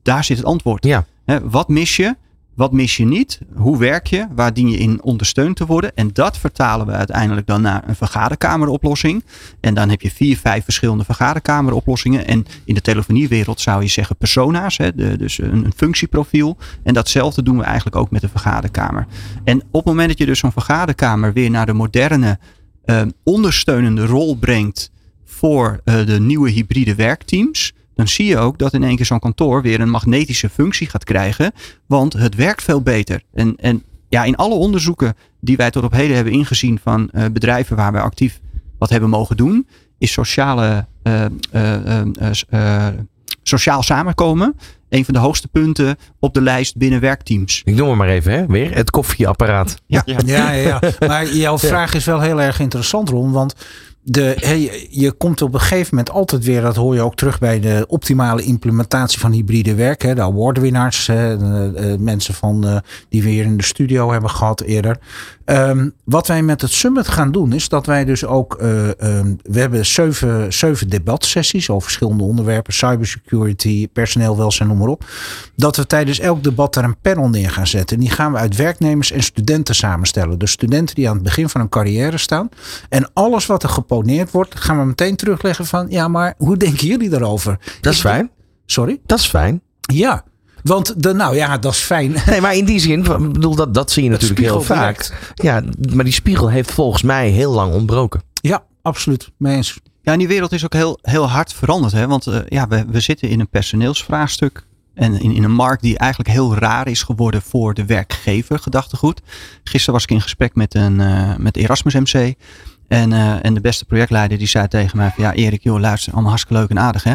Daar zit het antwoord. Ja. He, wat mis je? Wat mis je niet? Hoe werk je? Waar dien je in ondersteund te worden? En dat vertalen we uiteindelijk dan naar een vergaderkameroplossing. En dan heb je vier, vijf verschillende vergaderkameroplossingen. En in de telefoniewereld zou je zeggen persona's, hè, dus een, een, functieprofiel. En datzelfde doen we eigenlijk ook met de vergaderkamer. En op het moment dat je dus zo'n vergaderkamer weer naar de moderne uh, ondersteunende rol brengt voor uh, de nieuwe hybride werkteams dan zie je ook dat in één keer zo'n kantoor weer een magnetische functie gaat krijgen. Want het werkt veel beter. En, en ja, in alle onderzoeken die wij tot op heden hebben ingezien van uh, bedrijven waar wij actief wat hebben mogen doen, is sociale, uh, uh, sociaal samenkomen een van de hoogste punten op de lijst binnen werkteams. Ik noem het maar even, hè? weer het koffieapparaat. Ja, ja, ja. ja. maar jouw vraag is wel heel erg interessant, Ron. Want de, je komt op een gegeven moment altijd weer, dat hoor je ook terug bij de optimale implementatie van hybride werk. De awardwinnaars, hè, de, mensen van, uh, die we hier in de studio hebben gehad eerder. Um, wat wij met het summit gaan doen, is dat wij dus ook, uh, um, we hebben zeven, zeven debatsessies over verschillende onderwerpen, cybersecurity, personeel welzijn, noem maar op. Dat we tijdens elk debat daar een panel neer gaan zetten. En die gaan we uit werknemers en studenten samenstellen. Dus studenten die aan het begin van hun carrière staan. En alles wat er geponeerd wordt, gaan we meteen terugleggen van, ja, maar hoe denken jullie daarover? Dat is fijn. Sorry? Dat is fijn. Ja. Want de, nou ja, dat is fijn. Nee, maar in die zin, bedoel, dat, dat zie je natuurlijk heel vaak. Ja, maar die spiegel heeft volgens mij heel lang ontbroken. Ja, absoluut. Mee eens. Ja, en die wereld is ook heel, heel hard veranderd. Hè? Want uh, ja, we, we zitten in een personeelsvraagstuk. En in, in een markt die eigenlijk heel raar is geworden voor de werkgever, gedachtegoed. Gisteren was ik in gesprek met, een, uh, met Erasmus MC. En, uh, en de beste projectleider die zei tegen mij: van, Ja, Erik, joh, luister, allemaal hartstikke leuk en aardig, hè.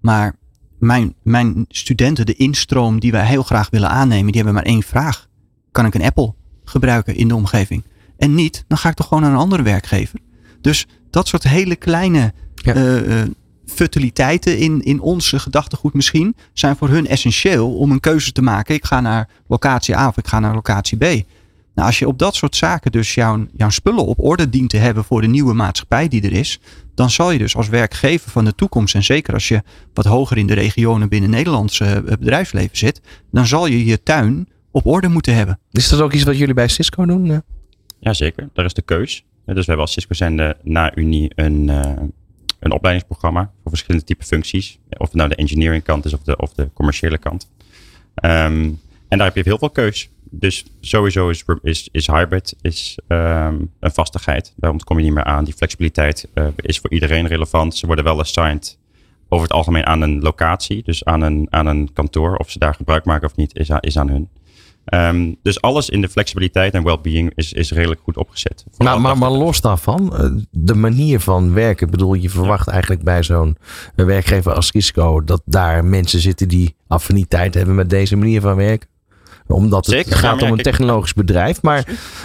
Maar mijn, mijn studenten, de instroom die wij heel graag willen aannemen, die hebben maar één vraag. Kan ik een Apple gebruiken in de omgeving? En niet, dan ga ik toch gewoon naar een andere werkgever. Dus dat soort hele kleine Ja. uh, uh, futiliteiten in, in onze gedachtegoed misschien zijn voor hun essentieel om een keuze te maken. Ik ga naar locatie A of ik ga naar locatie B. Nou, als je op dat soort zaken dus jouw, jouw spullen op orde dient te hebben voor de nieuwe maatschappij die er is, dan zal je dus als werkgever van de toekomst, en zeker als je wat hoger in de regionen binnen Nederlandse bedrijfsleven zit, dan zal je je tuin op orde moeten hebben. Is dat ook iets wat jullie bij Cisco doen? Ja. Jazeker, daar is de keus. Dus we hebben als Cisco zende na Unie een, uh, een opleidingsprogramma voor verschillende type functies. Of het nou de engineering kant is of de, of de commerciële kant. Um, en daar heb je heel veel keus. Dus sowieso is, is, is hybrid is, um, een vastigheid. Daar ontkom je niet meer aan. Die flexibiliteit uh, is voor iedereen relevant. Ze worden wel assigned over het algemeen aan een locatie. Dus aan een, aan een kantoor. Of ze daar gebruik maken of niet, is aan, is aan hun. Um, dus alles in de flexibiliteit en well-being is, is redelijk goed opgezet. Maar, maar, maar los daarvan, eh, de manier van werken. Bedoel, je verwacht eigenlijk bij zo'n werkgever als Cisco dat daar mensen zitten die affiniteit hebben met deze manier van werken omdat het Zeker, gaat om een technologisch bedrijf. Maar,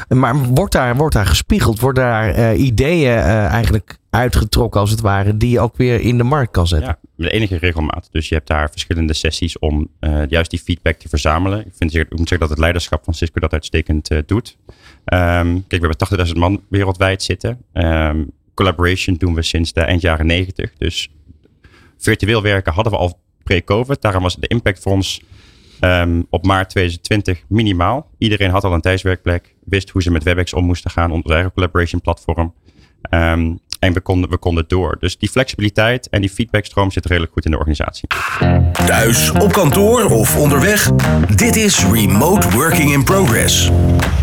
maar wordt, daar, wordt daar gespiegeld? Worden daar uh, ideeën uh, eigenlijk uitgetrokken als het ware, die je ook weer in de markt kan zetten? Ja, de enige regelmaat. Dus je hebt daar verschillende sessies om uh, juist die feedback te verzamelen. Ik, vind, ik moet zeggen dat het leiderschap van Cisco dat uitstekend doet. Um, kijk, we hebben 80.000 man wereldwijd zitten. Um, collaboration doen we sinds de eind jaren 90. Dus virtueel werken hadden we al pre-COVID. Daarom was de impact voor ons Um, op maart 2020 minimaal. Iedereen had al een thuiswerkplek, wist hoe ze met WebEx om moesten gaan, eigen collaboration platform. Um, en we konden, we konden door. Dus die flexibiliteit en die feedbackstroom zit redelijk goed in de organisatie. Thuis, op kantoor of onderweg. Dit is Remote Working in Progress.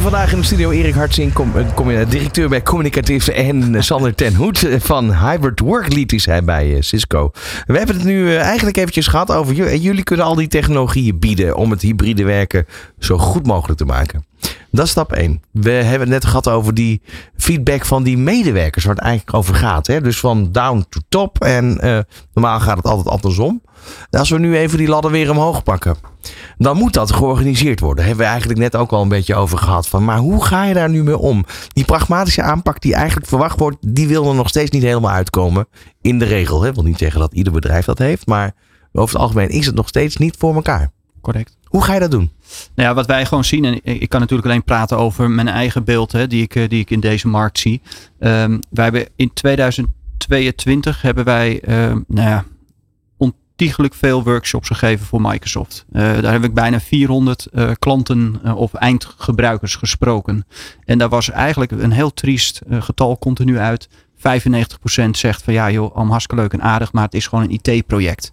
Vandaag in de studio Erik Hartzing, com- eh, eh, directeur bij Communicatief. En Sander ten Hoed eh, van Hybrid Work Lead is hij bij Cisco. We hebben het nu eigenlijk eventjes gehad over... ju- jullie kunnen al die technologieën bieden om het hybride werken zo goed mogelijk te maken. Dat is stap 1. We hebben het net gehad over die feedback van die medewerkers, waar het eigenlijk over gaat. Hè? Dus van down to top. En eh, normaal gaat het altijd andersom. Als we nu even die ladder weer omhoog pakken, dan moet dat georganiseerd worden. Daar hebben we eigenlijk net ook al een beetje over gehad. Van, maar hoe ga je daar nu mee om? Die pragmatische aanpak die eigenlijk verwacht wordt, die wil er nog steeds niet helemaal uitkomen. In de regel. Hè? Ik wil niet zeggen dat ieder bedrijf dat heeft, maar over het algemeen is het nog steeds niet voor elkaar. Correct. Hoe ga je dat doen? Nou ja, wat wij gewoon zien, en ik kan natuurlijk alleen praten over mijn eigen beeld hè, die, ik, eh, die ik in deze markt zie. Ehm, wij hebben in 2022 hebben wij ehm, nou ja, ontiegelijk veel workshops gegeven voor Microsoft. Eh, daar heb ik bijna 400 eh, klanten of eindgebruikers gesproken. En daar was eigenlijk een heel triest getal continu uit. 95% zegt van ja joh, allemaal hartstikke leuk en aardig, maar het is gewoon een IT-project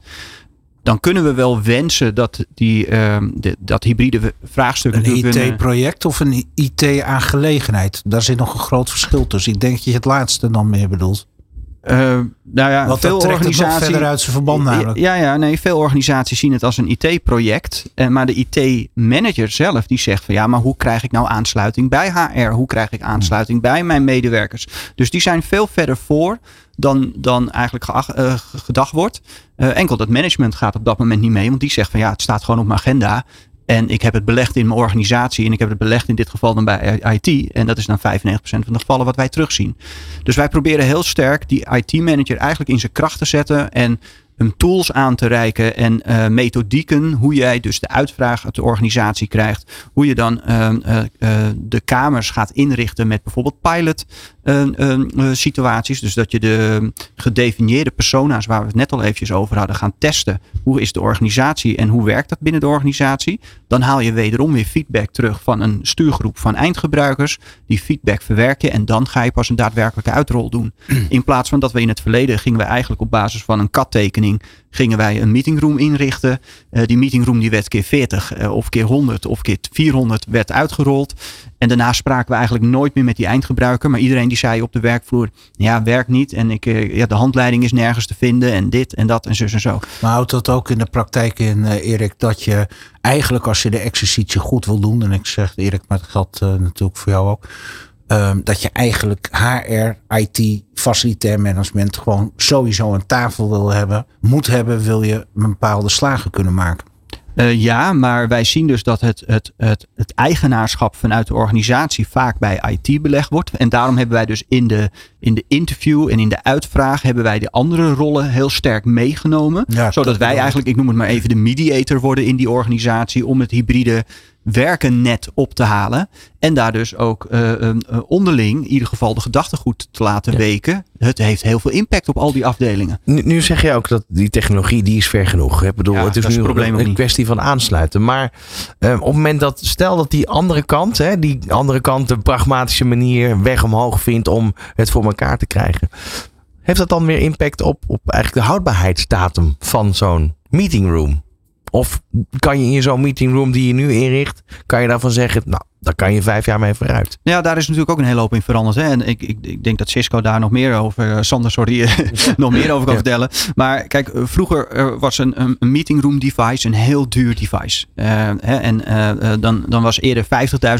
dan kunnen we wel wensen dat die, ehm, de, dat hybride vraagstuk Een IT-project of een IT-aangelegenheid? Daar zit nog een groot verschil tussen. Ik denk dat je het laatste dan meer bedoelt. Eh, nou ja, Want veel organisaties. verder uit zijn verband namelijk. Ja, ja, nee, veel organisaties zien het als een IT-project. eh, Maar de IT-manager zelf die zegt van ja, maar hoe krijg ik nou aansluiting bij HR? Hoe krijg ik aansluiting bij mijn medewerkers? Dus die zijn veel verder voor dan, dan eigenlijk geacht- eh, gedacht wordt. Enkel dat management gaat op dat moment niet mee, want die zegt van ja, het staat gewoon op mijn agenda. En ik heb het belegd in mijn organisatie en ik heb het belegd in dit geval dan bij IT. En dat is dan 95% van de gevallen wat wij terugzien. Dus wij proberen heel sterk die IT-manager eigenlijk in zijn kracht te zetten en hem tools aan te reiken en eh, methodieken, hoe jij dus de uitvraag uit de organisatie krijgt, hoe je dan eh, eh, eh, de kamers gaat inrichten met bijvoorbeeld pilot situaties. Dus dat je de gedefinieerde persona's waar we het net al eventjes over hadden gaan testen. Hoe is de organisatie en hoe werkt dat binnen de organisatie? Dan haal je wederom weer feedback terug van een stuurgroep van eindgebruikers. Die feedback verwerk je en dan ga je pas een daadwerkelijke uitrol doen. In plaats van dat we in het verleden gingen we eigenlijk op basis van een kattekening gingen wij een meetingroom inrichten. Eh, die meetingroom die werd keer 40 eh, of keer 100 of keer 400 werd uitgerold. En daarna spraken we eigenlijk nooit meer met die eindgebruiker. Maar iedereen die zei op de werkvloer, ja werkt niet. En ik, eh, ja, de handleiding is nergens te vinden en dit en dat en zus en zo. Maar houdt dat ook in de praktijk in, Erik, dat je eigenlijk als je de exercitie goed wil doen, en ik zeg Erik, maar dat geldt natuurlijk voor jou ook, ehm, dat je eigenlijk HR, IT, facilitair management gewoon sowieso aan tafel wil hebben, moet hebben, wil je bepaalde slagen kunnen maken. Eh, ja, maar wij zien dus dat het, het, het, het eigenaarschap vanuit de organisatie vaak bij IT belegd wordt. En daarom hebben wij dus in de, in de interview en in de uitvraag hebben wij de andere rollen heel sterk meegenomen. Ja, zodat wij eigenlijk, ik noem het maar even, de mediator worden in die organisatie om het hybride werken net op te halen. En daar dus ook eh, eh, eh, onderling in ieder geval de gedachtegoed te laten weken. Het heeft heel veel impact op al die afdelingen. Nu, nu zeg je ook dat die technologie die is ver genoeg. Ik bedoel, Ja, het is nu een kwestie van aansluiten. Maar eh, op het moment dat, stel dat die andere kant, hè, die andere kant de pragmatische manier weg omhoog vindt om het voor elkaar te krijgen. Heeft dat dan meer impact op, op eigenlijk de houdbaarheidsdatum van zo'n meetingroom? Of kan je in zo'n meetingroom die je nu inricht, kan je daarvan zeggen, nou, daar kan je vijf jaar mee vooruit. Ja, daar is natuurlijk ook een hele hoop in veranderd. Hè? En ik, ik, ik denk dat Cisco daar nog meer over, eh, Sander, sorry, nog meer over kan Ja. vertellen. Maar kijk, eh, vroeger eh, was een, een meetingroom device een heel duur device. Eh, hè? En eh, eh, dan, dan was eerder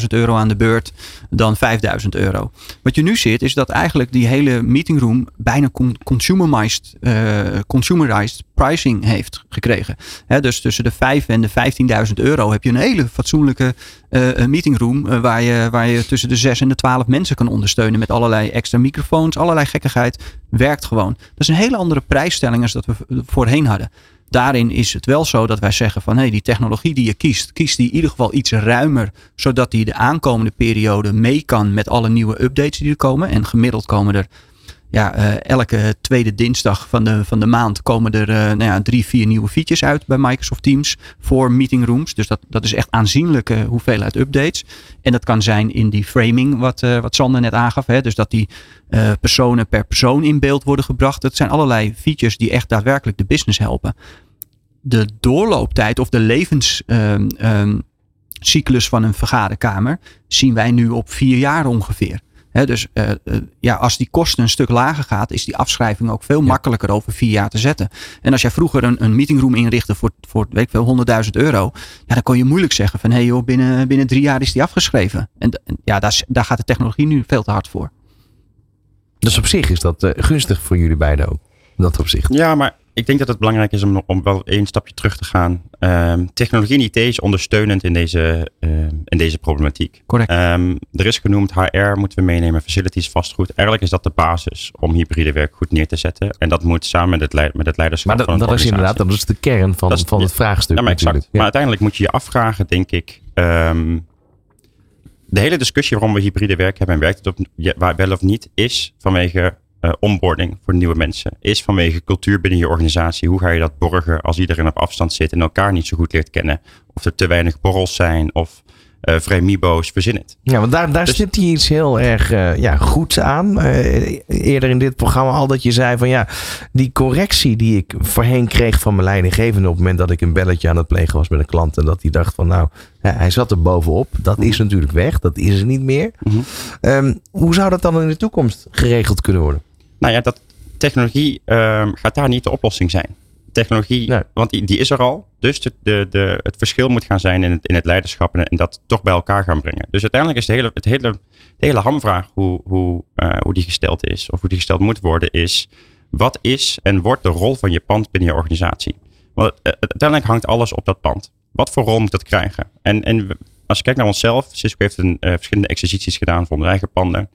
50.000 euro aan de beurt dan 5.000 euro. Wat je nu ziet, is dat eigenlijk die hele meetingroom bijna con- consumerized, eh, consumerized heeft gekregen. Hè, dus tussen de 5 en de 15.000 euro heb je een hele fatsoenlijke een meetingroom eh, waar, je, waar je tussen de 6 en de 12 mensen kan ondersteunen met allerlei extra microfoons, allerlei gekkigheid. Werkt gewoon. Dat is een hele andere prijsstelling als dat we voorheen hadden. Daarin is het wel zo dat wij zeggen van hé, die technologie die je kiest, kiest die in ieder geval iets ruimer, zodat die de aankomende periode mee kan met alle nieuwe updates die er komen. En gemiddeld komen er ja, eh, elke tweede dinsdag van de, van de maand komen er nou ja, drie, vier nieuwe features uit bij Microsoft Teams voor meetingrooms. Dus dat, dat is echt aanzienlijke hoeveelheid updates. En dat kan zijn in die framing, wat, wat Sander net aangaf. Hè? Dus dat die personen per persoon in beeld worden gebracht. Dat zijn allerlei features die echt daadwerkelijk de business helpen. De doorlooptijd of de levens. Ehm, ehm, van een vergaderkamer zien wij nu op vier jaar ongeveer. Dus uh, ja, als die kosten een stuk lager gaat, is die afschrijving ook veel makkelijker over vier jaar te zetten. En als jij vroeger een, een meetingroom inrichtte voor, voor weet ik veel, 100.000 euro, ja, dan kon je moeilijk zeggen van hé hey joh, binnen, binnen drie jaar is die afgeschreven. En, ja, daar, daar gaat de technologie nu veel te hard voor. Dus op zich is dat uh, gunstig voor jullie beiden ook. Dat opzicht. Ja, maar ik denk dat het belangrijk is om, om wel één stapje terug te gaan. Um, technologie en IT is ondersteunend in deze, uh, in deze problematiek. Correct. Um, er is genoemd HR moeten we meenemen, facilities, vastgoed. Eigenlijk is dat de basis om hybride werk goed neer te zetten. En dat moet samen met het, leid, met het leiderschap maar van dat, dat is inderdaad dat is de kern van, is, van het vraagstuk. Ja, maar, exact. maar uiteindelijk moet je je afvragen, denk ik. Um, de hele discussie waarom we hybride werk hebben en werkt het op, ja, wel of niet, is vanwege uh, onboarding voor nieuwe mensen. Is vanwege cultuur binnen je organisatie. Hoe ga je dat borgen als iedereen op afstand zit en elkaar niet zo goed leert kennen? Of er te weinig borrels zijn of uh, vrij mibo's, verzin het. Ja, want daar, daar dus, stipt hij iets heel erg uh, ja, goeds aan. Uh, eerder in dit programma al dat je zei van ja, die correctie die ik voorheen kreeg van mijn leidinggevende op het moment dat ik een belletje aan het plegen was met een klant en dat hij dacht van nou, hij zat er bovenop. Dat is natuurlijk weg, dat is er niet meer. Mm -hmm. um, hoe zou dat dan in de toekomst geregeld kunnen worden? Nou ja, dat technologie um, gaat daar niet de oplossing zijn. Technologie, nee. want die, die, is er al. Dus de, de, de, het verschil moet gaan zijn in het, in het leiderschap en, en, dat toch bij elkaar gaan brengen. Dus uiteindelijk is de hele, het hele, de hele hamvraag hoe, hoe, uh, hoe die gesteld is, of hoe die gesteld moet worden, is wat is en wordt de rol van je pand binnen je organisatie? Want uh, uiteindelijk hangt alles op dat pand. Wat voor rol moet dat krijgen? En, en als je kijkt naar onszelf, Cisco heeft een, uh, verschillende exercities gedaan voor onze eigen panden.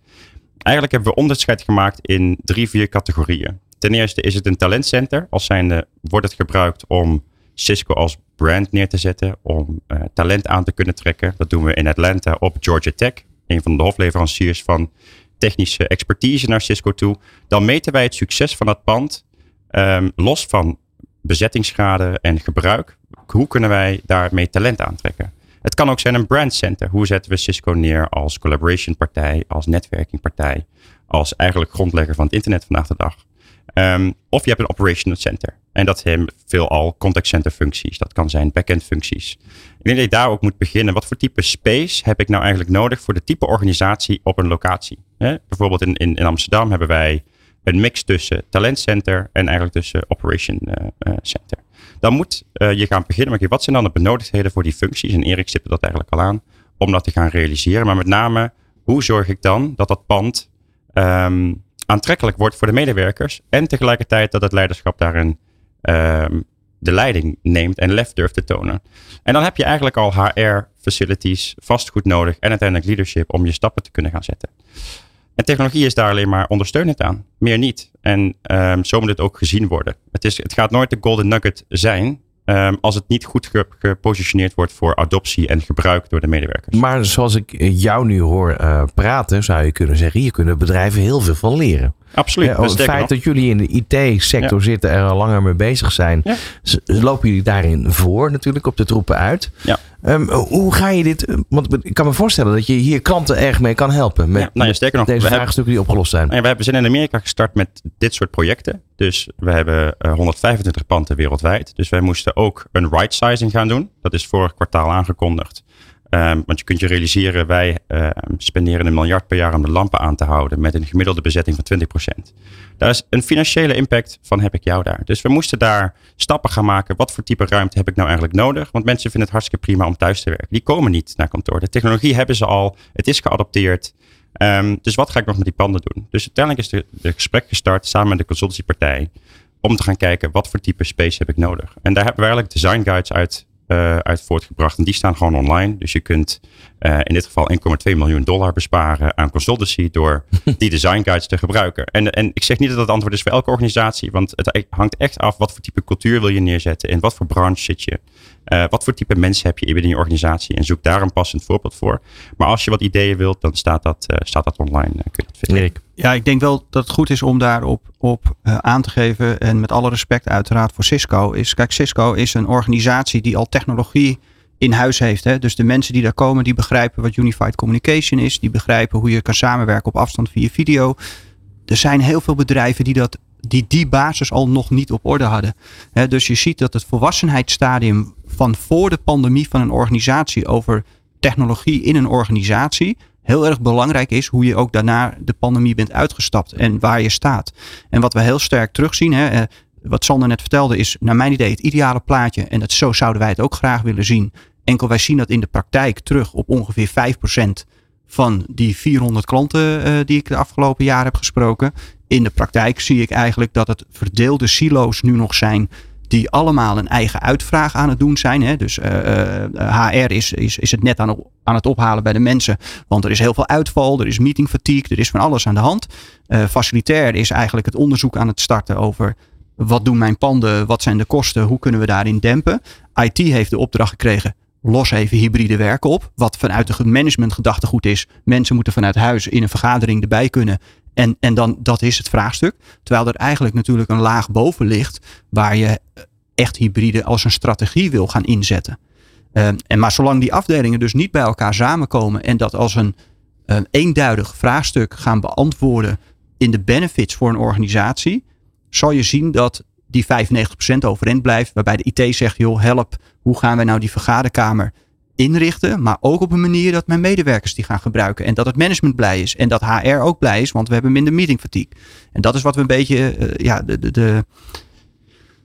Eigenlijk hebben we onderscheid gemaakt in drie, vier categorieën. Ten eerste is het een talentcenter. Als zijnde wordt het gebruikt om Cisco als brand neer te zetten. Om uh, talent aan te kunnen trekken. Dat doen we in Atlanta op Georgia Tech. Een van de hofleveranciers van technische expertise naar Cisco toe. Dan meten wij het succes van dat pand. Um, los van bezettingsgraden en gebruik. Hoe kunnen wij daarmee talent aantrekken? Het kan ook zijn een brandcenter. Hoe zetten we Cisco neer als collaboration partij, als netwerkingpartij, als eigenlijk grondlegger van het internet vandaag de dag. Um, of je hebt een operational center. En dat zijn veelal contact center functies. Dat kan zijn backend functies. Ik denk dat je daar ook moet beginnen. Wat voor type space heb ik nou eigenlijk nodig voor de type organisatie op een locatie? Bijvoorbeeld in, in, in Amsterdam hebben wij een mix tussen talentcenter en eigenlijk tussen operation uh, uh, center. Dan moet uh, je gaan beginnen met wat zijn dan de benodigdheden voor die functies? En Erik stipte dat eigenlijk al aan, om dat te gaan realiseren. Maar met name, hoe zorg ik dan dat dat pand um, aantrekkelijk wordt voor de medewerkers en tegelijkertijd dat het leiderschap daarin um, de leiding neemt en lef durft te tonen. En dan heb je eigenlijk al HR, facilities, vastgoed nodig en uiteindelijk leadership om je stappen te kunnen gaan zetten. En technologie is daar alleen maar ondersteunend aan, meer niet. En um, zo moet het ook gezien worden. Het, is, het gaat nooit de golden nugget zijn, Um, als het niet goed gepositioneerd wordt voor adoptie en gebruik door de medewerkers. Maar zoals ik jou nu hoor uh, praten, zou je kunnen zeggen: hier kunnen bedrijven heel veel van leren. Absoluut. Ja, het feit dat jullie in de IT-sector ja. zitten en er al langer mee bezig zijn, ja. lopen jullie daarin voor natuurlijk op de troepen uit. Ja. Um, hoe ga je dit? Want ik kan me voorstellen dat je hier klanten erg mee kan helpen. Met, nou ja, sterker nog, deze we vraagstukken hebben, die opgelost zijn. Nou we zijn in Amerika gestart met dit soort projecten. Dus we hebben uh, 125 panden wereldwijd. Dus wij moesten ook een right sizing gaan doen. Dat is vorig kwartaal aangekondigd. Um, want je kunt je realiseren, wij uh, spenderen een miljard per jaar om de lampen aan te houden met een gemiddelde bezetting van 20%. Daar is een financiële impact van heb ik jou daar. Dus we moesten daar stappen gaan maken. Wat voor type ruimte heb ik nou eigenlijk nodig? Want mensen vinden het hartstikke prima om thuis te werken. Die komen niet naar kantoor. De technologie hebben ze al. Het is geadopteerd. Um, dus wat ga ik nog met die panden doen? Dus uiteindelijk is de gesprek gestart samen met de consultancypartij. Om te gaan kijken wat voor type space heb ik nodig. En daar hebben we eigenlijk design guides uit uh, uit voortgebracht. En die staan gewoon online. Dus je kunt uh, in dit geval 1,2 miljoen dollar besparen aan consultancy door die design guides te gebruiken. En, en ik zeg niet dat dat antwoord is voor elke organisatie, want het hangt echt af wat voor type cultuur wil je neerzetten, in wat voor branche zit je, uh, wat voor type mensen heb je binnen je organisatie en zoek daar een passend voorbeeld voor. Maar als je wat ideeën wilt, dan staat dat, staat dat online. kun je het vinden. Erik. Ja, ik denk wel dat het goed is om daarop op, uh, aan te geven. En met alle respect uiteraard voor Cisco. Is, kijk, Cisco is een organisatie die al technologie in huis heeft. Hè? Dus de mensen die daar komen, die begrijpen wat Unified Communication is. Die begrijpen hoe je kan samenwerken op afstand via video. Er zijn heel veel bedrijven die dat, die, die basis al nog niet op orde hadden. Dus je ziet dat het volwassenheidsstadium van voor de pandemie van een organisatie over technologie in een organisatie heel erg belangrijk is hoe je ook daarna de pandemie bent uitgestapt en waar je staat. En wat we heel sterk terugzien, eh, wat Sander net vertelde, is naar mijn idee het ideale plaatje. En dat, zo zouden wij het ook graag willen zien. Enkel wij zien dat in de praktijk terug op ongeveer 5% van die 400 klanten uh, die ik de afgelopen jaren heb gesproken. In de praktijk zie ik eigenlijk dat het verdeelde silo's nu nog zijn die allemaal een eigen uitvraag aan het doen zijn. Hè. Dus uh, uh, HR is, is, is het net aan, aan het ophalen bij de mensen. Want er is heel veel uitval, er is meeting fatigue, er is van alles aan de hand. Uh, facilitair is eigenlijk het onderzoek aan het starten over wat doen mijn panden, wat zijn de kosten, hoe kunnen we daarin dempen. IT heeft de opdracht gekregen, los even hybride werken op. Wat vanuit de management gedachtegoed is. Mensen moeten vanuit huis in een vergadering erbij kunnen. En, en dan, dat is het vraagstuk. Terwijl er eigenlijk natuurlijk een laag boven ligt waar je echt hybride als een strategie wil gaan inzetten. Uh, en maar zolang die afdelingen dus niet bij elkaar samenkomen en dat als een eenduidig vraagstuk gaan beantwoorden in de benefits voor een organisatie, zal je zien dat die 95% overeind blijft, waarbij de IT zegt, joh, help, hoe gaan wij nou die vergaderkamer inrichten, maar ook op een manier dat mijn medewerkers die gaan gebruiken. En dat het management blij is. En dat HR ook blij is, want we hebben minder meeting fatigue. En dat is wat we een beetje, uh, ja, de, de,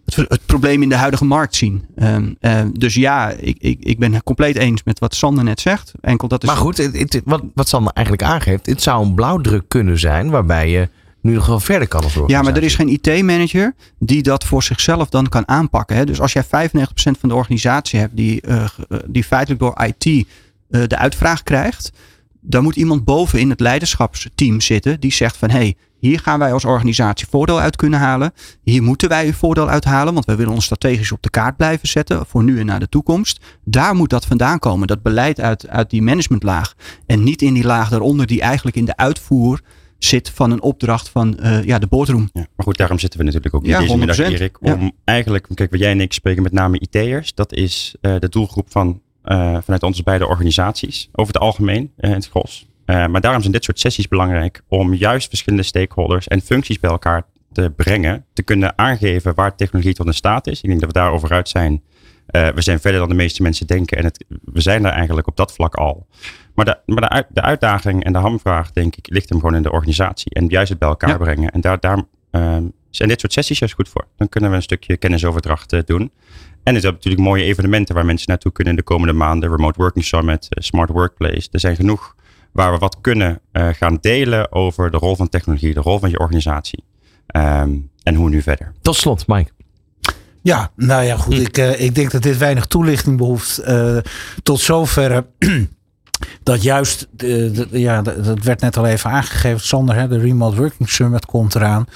het, probleem in de huidige markt zien. Um, uh, dus ja, ik, ik, ik ben compleet eens met wat Sander net zegt. Enkel dat is... Maar goed, wat, wat Sander eigenlijk aangeeft, het zou een blauwdruk kunnen zijn waarbij je nu nog wel verder kan als Ja, maar er is geen IT-manager die dat voor zichzelf dan kan aanpakken. Hè? Dus als jij 95% van de organisatie hebt die, uh, die feitelijk door IT uh, de uitvraag krijgt, dan moet iemand boven in het leiderschapsteam zitten die zegt van hé, hey, hier gaan wij als organisatie voordeel uit kunnen halen. Hier moeten wij een voordeel uithalen, want we willen ons strategisch op de kaart blijven zetten voor nu en naar de toekomst. Daar moet dat vandaan komen, dat beleid uit, uit die managementlaag. En niet in die laag daaronder die eigenlijk in de uitvoer zit van een opdracht van uh, ja, de boardroom. Ja, maar goed, daarom zitten we natuurlijk ook in ja, deze middag, Erik. Om ja. eigenlijk, kijk, wat jij en ik spreken met name IT'ers. Dat is uh, de doelgroep van, uh, vanuit onze beide organisaties. Over het algemeen, in het gros. maar daarom zijn dit soort sessies belangrijk om juist verschillende stakeholders en functies bij elkaar te brengen. Te kunnen aangeven waar technologie tot in staat is. Ik denk dat we daarover uit zijn. we zijn verder dan de meeste mensen denken. En het, we zijn daar eigenlijk op dat vlak al. Maar, de, maar de, de, uitdaging en de hamvraag, denk ik, ligt hem gewoon in de organisatie. En juist het bij elkaar brengen. En daar, daar um, zijn dit soort sessies juist goed voor. Dan kunnen we een stukje kennisoverdracht uh, doen. En er zijn natuurlijk mooie evenementen waar mensen naartoe kunnen in de komende maanden. Remote Working Summit, uh, Smart Workplace. Er zijn genoeg waar we wat kunnen uh, gaan delen over de rol van technologie, de rol van je organisatie. Um, en hoe nu verder. Tot slot, Mike. Ja, nou ja, goed. Hm. Ik, ik denk dat dit weinig toelichting behoeft. tot zover dat juist, de, ja, dat werd net al even aangegeven, Sander, hè, de Remote Working Summit komt eraan.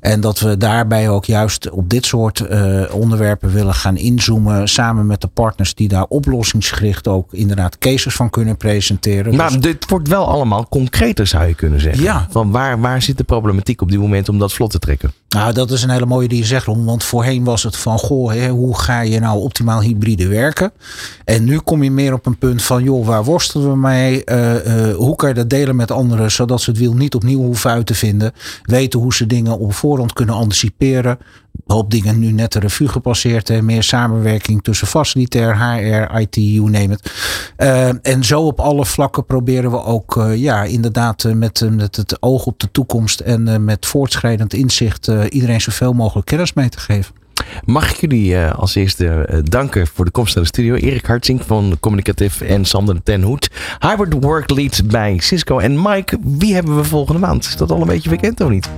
En dat we daarbij ook juist op dit soort uh, onderwerpen willen gaan inzoomen. Samen met de partners die daar oplossingsgericht ook inderdaad cases van kunnen presenteren. Maar dus, dit wordt wel allemaal concreter zou je kunnen zeggen. Ja. Van waar, waar zit de problematiek op dit moment om dat vlot te trekken? Nou, dat is een hele mooie die je zegt, Ron. Want voorheen was het van, goh, hè, hoe ga je nou optimaal hybride werken? En nu kom je meer op een punt van, joh, waar worstelen we mee? Uh, uh, hoe kan je dat delen met anderen, zodat ze het wiel niet opnieuw hoeven uit te vinden? Weten hoe ze dingen op voorhand kunnen anticiperen. Een hoop dingen nu net de revue gepasseerd. Hè. Meer samenwerking tussen facilitair, HR, IT, you name it. Uh, en zo op alle vlakken proberen we ook uh, ja, inderdaad uh, met, met het oog op de toekomst en met voortschrijdend inzicht iedereen zoveel mogelijk kennis mee te geven. Mag ik jullie uh, als eerste uh, danken voor de komst naar de studio. Erik Hartzink van Communicative en Sander ten Hoed. Hybrid Work Lead bij Cisco. En Mike, wie hebben we volgende maand? Is dat al een beetje bekend of niet?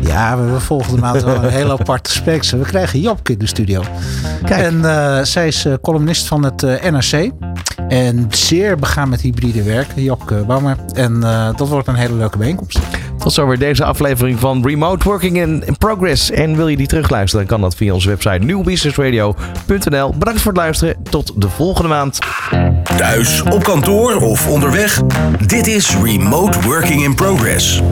Ja, we hebben volgende maand wel een hele aparte specs. We krijgen Japke in de studio. Kijk. En uh, zij is columnist van het NRC. En zeer begaan met hybride werken. Japke Bouwmer. En dat wordt een hele leuke bijeenkomst. Tot zover deze aflevering van Remote Working in Progress. En wil je die terugluisteren, dan kan dat via onze website nieuwbusinessradio.nl. Bedankt voor het luisteren. Tot de volgende maand. Thuis, op kantoor of onderweg. Dit is Remote Working in Progress.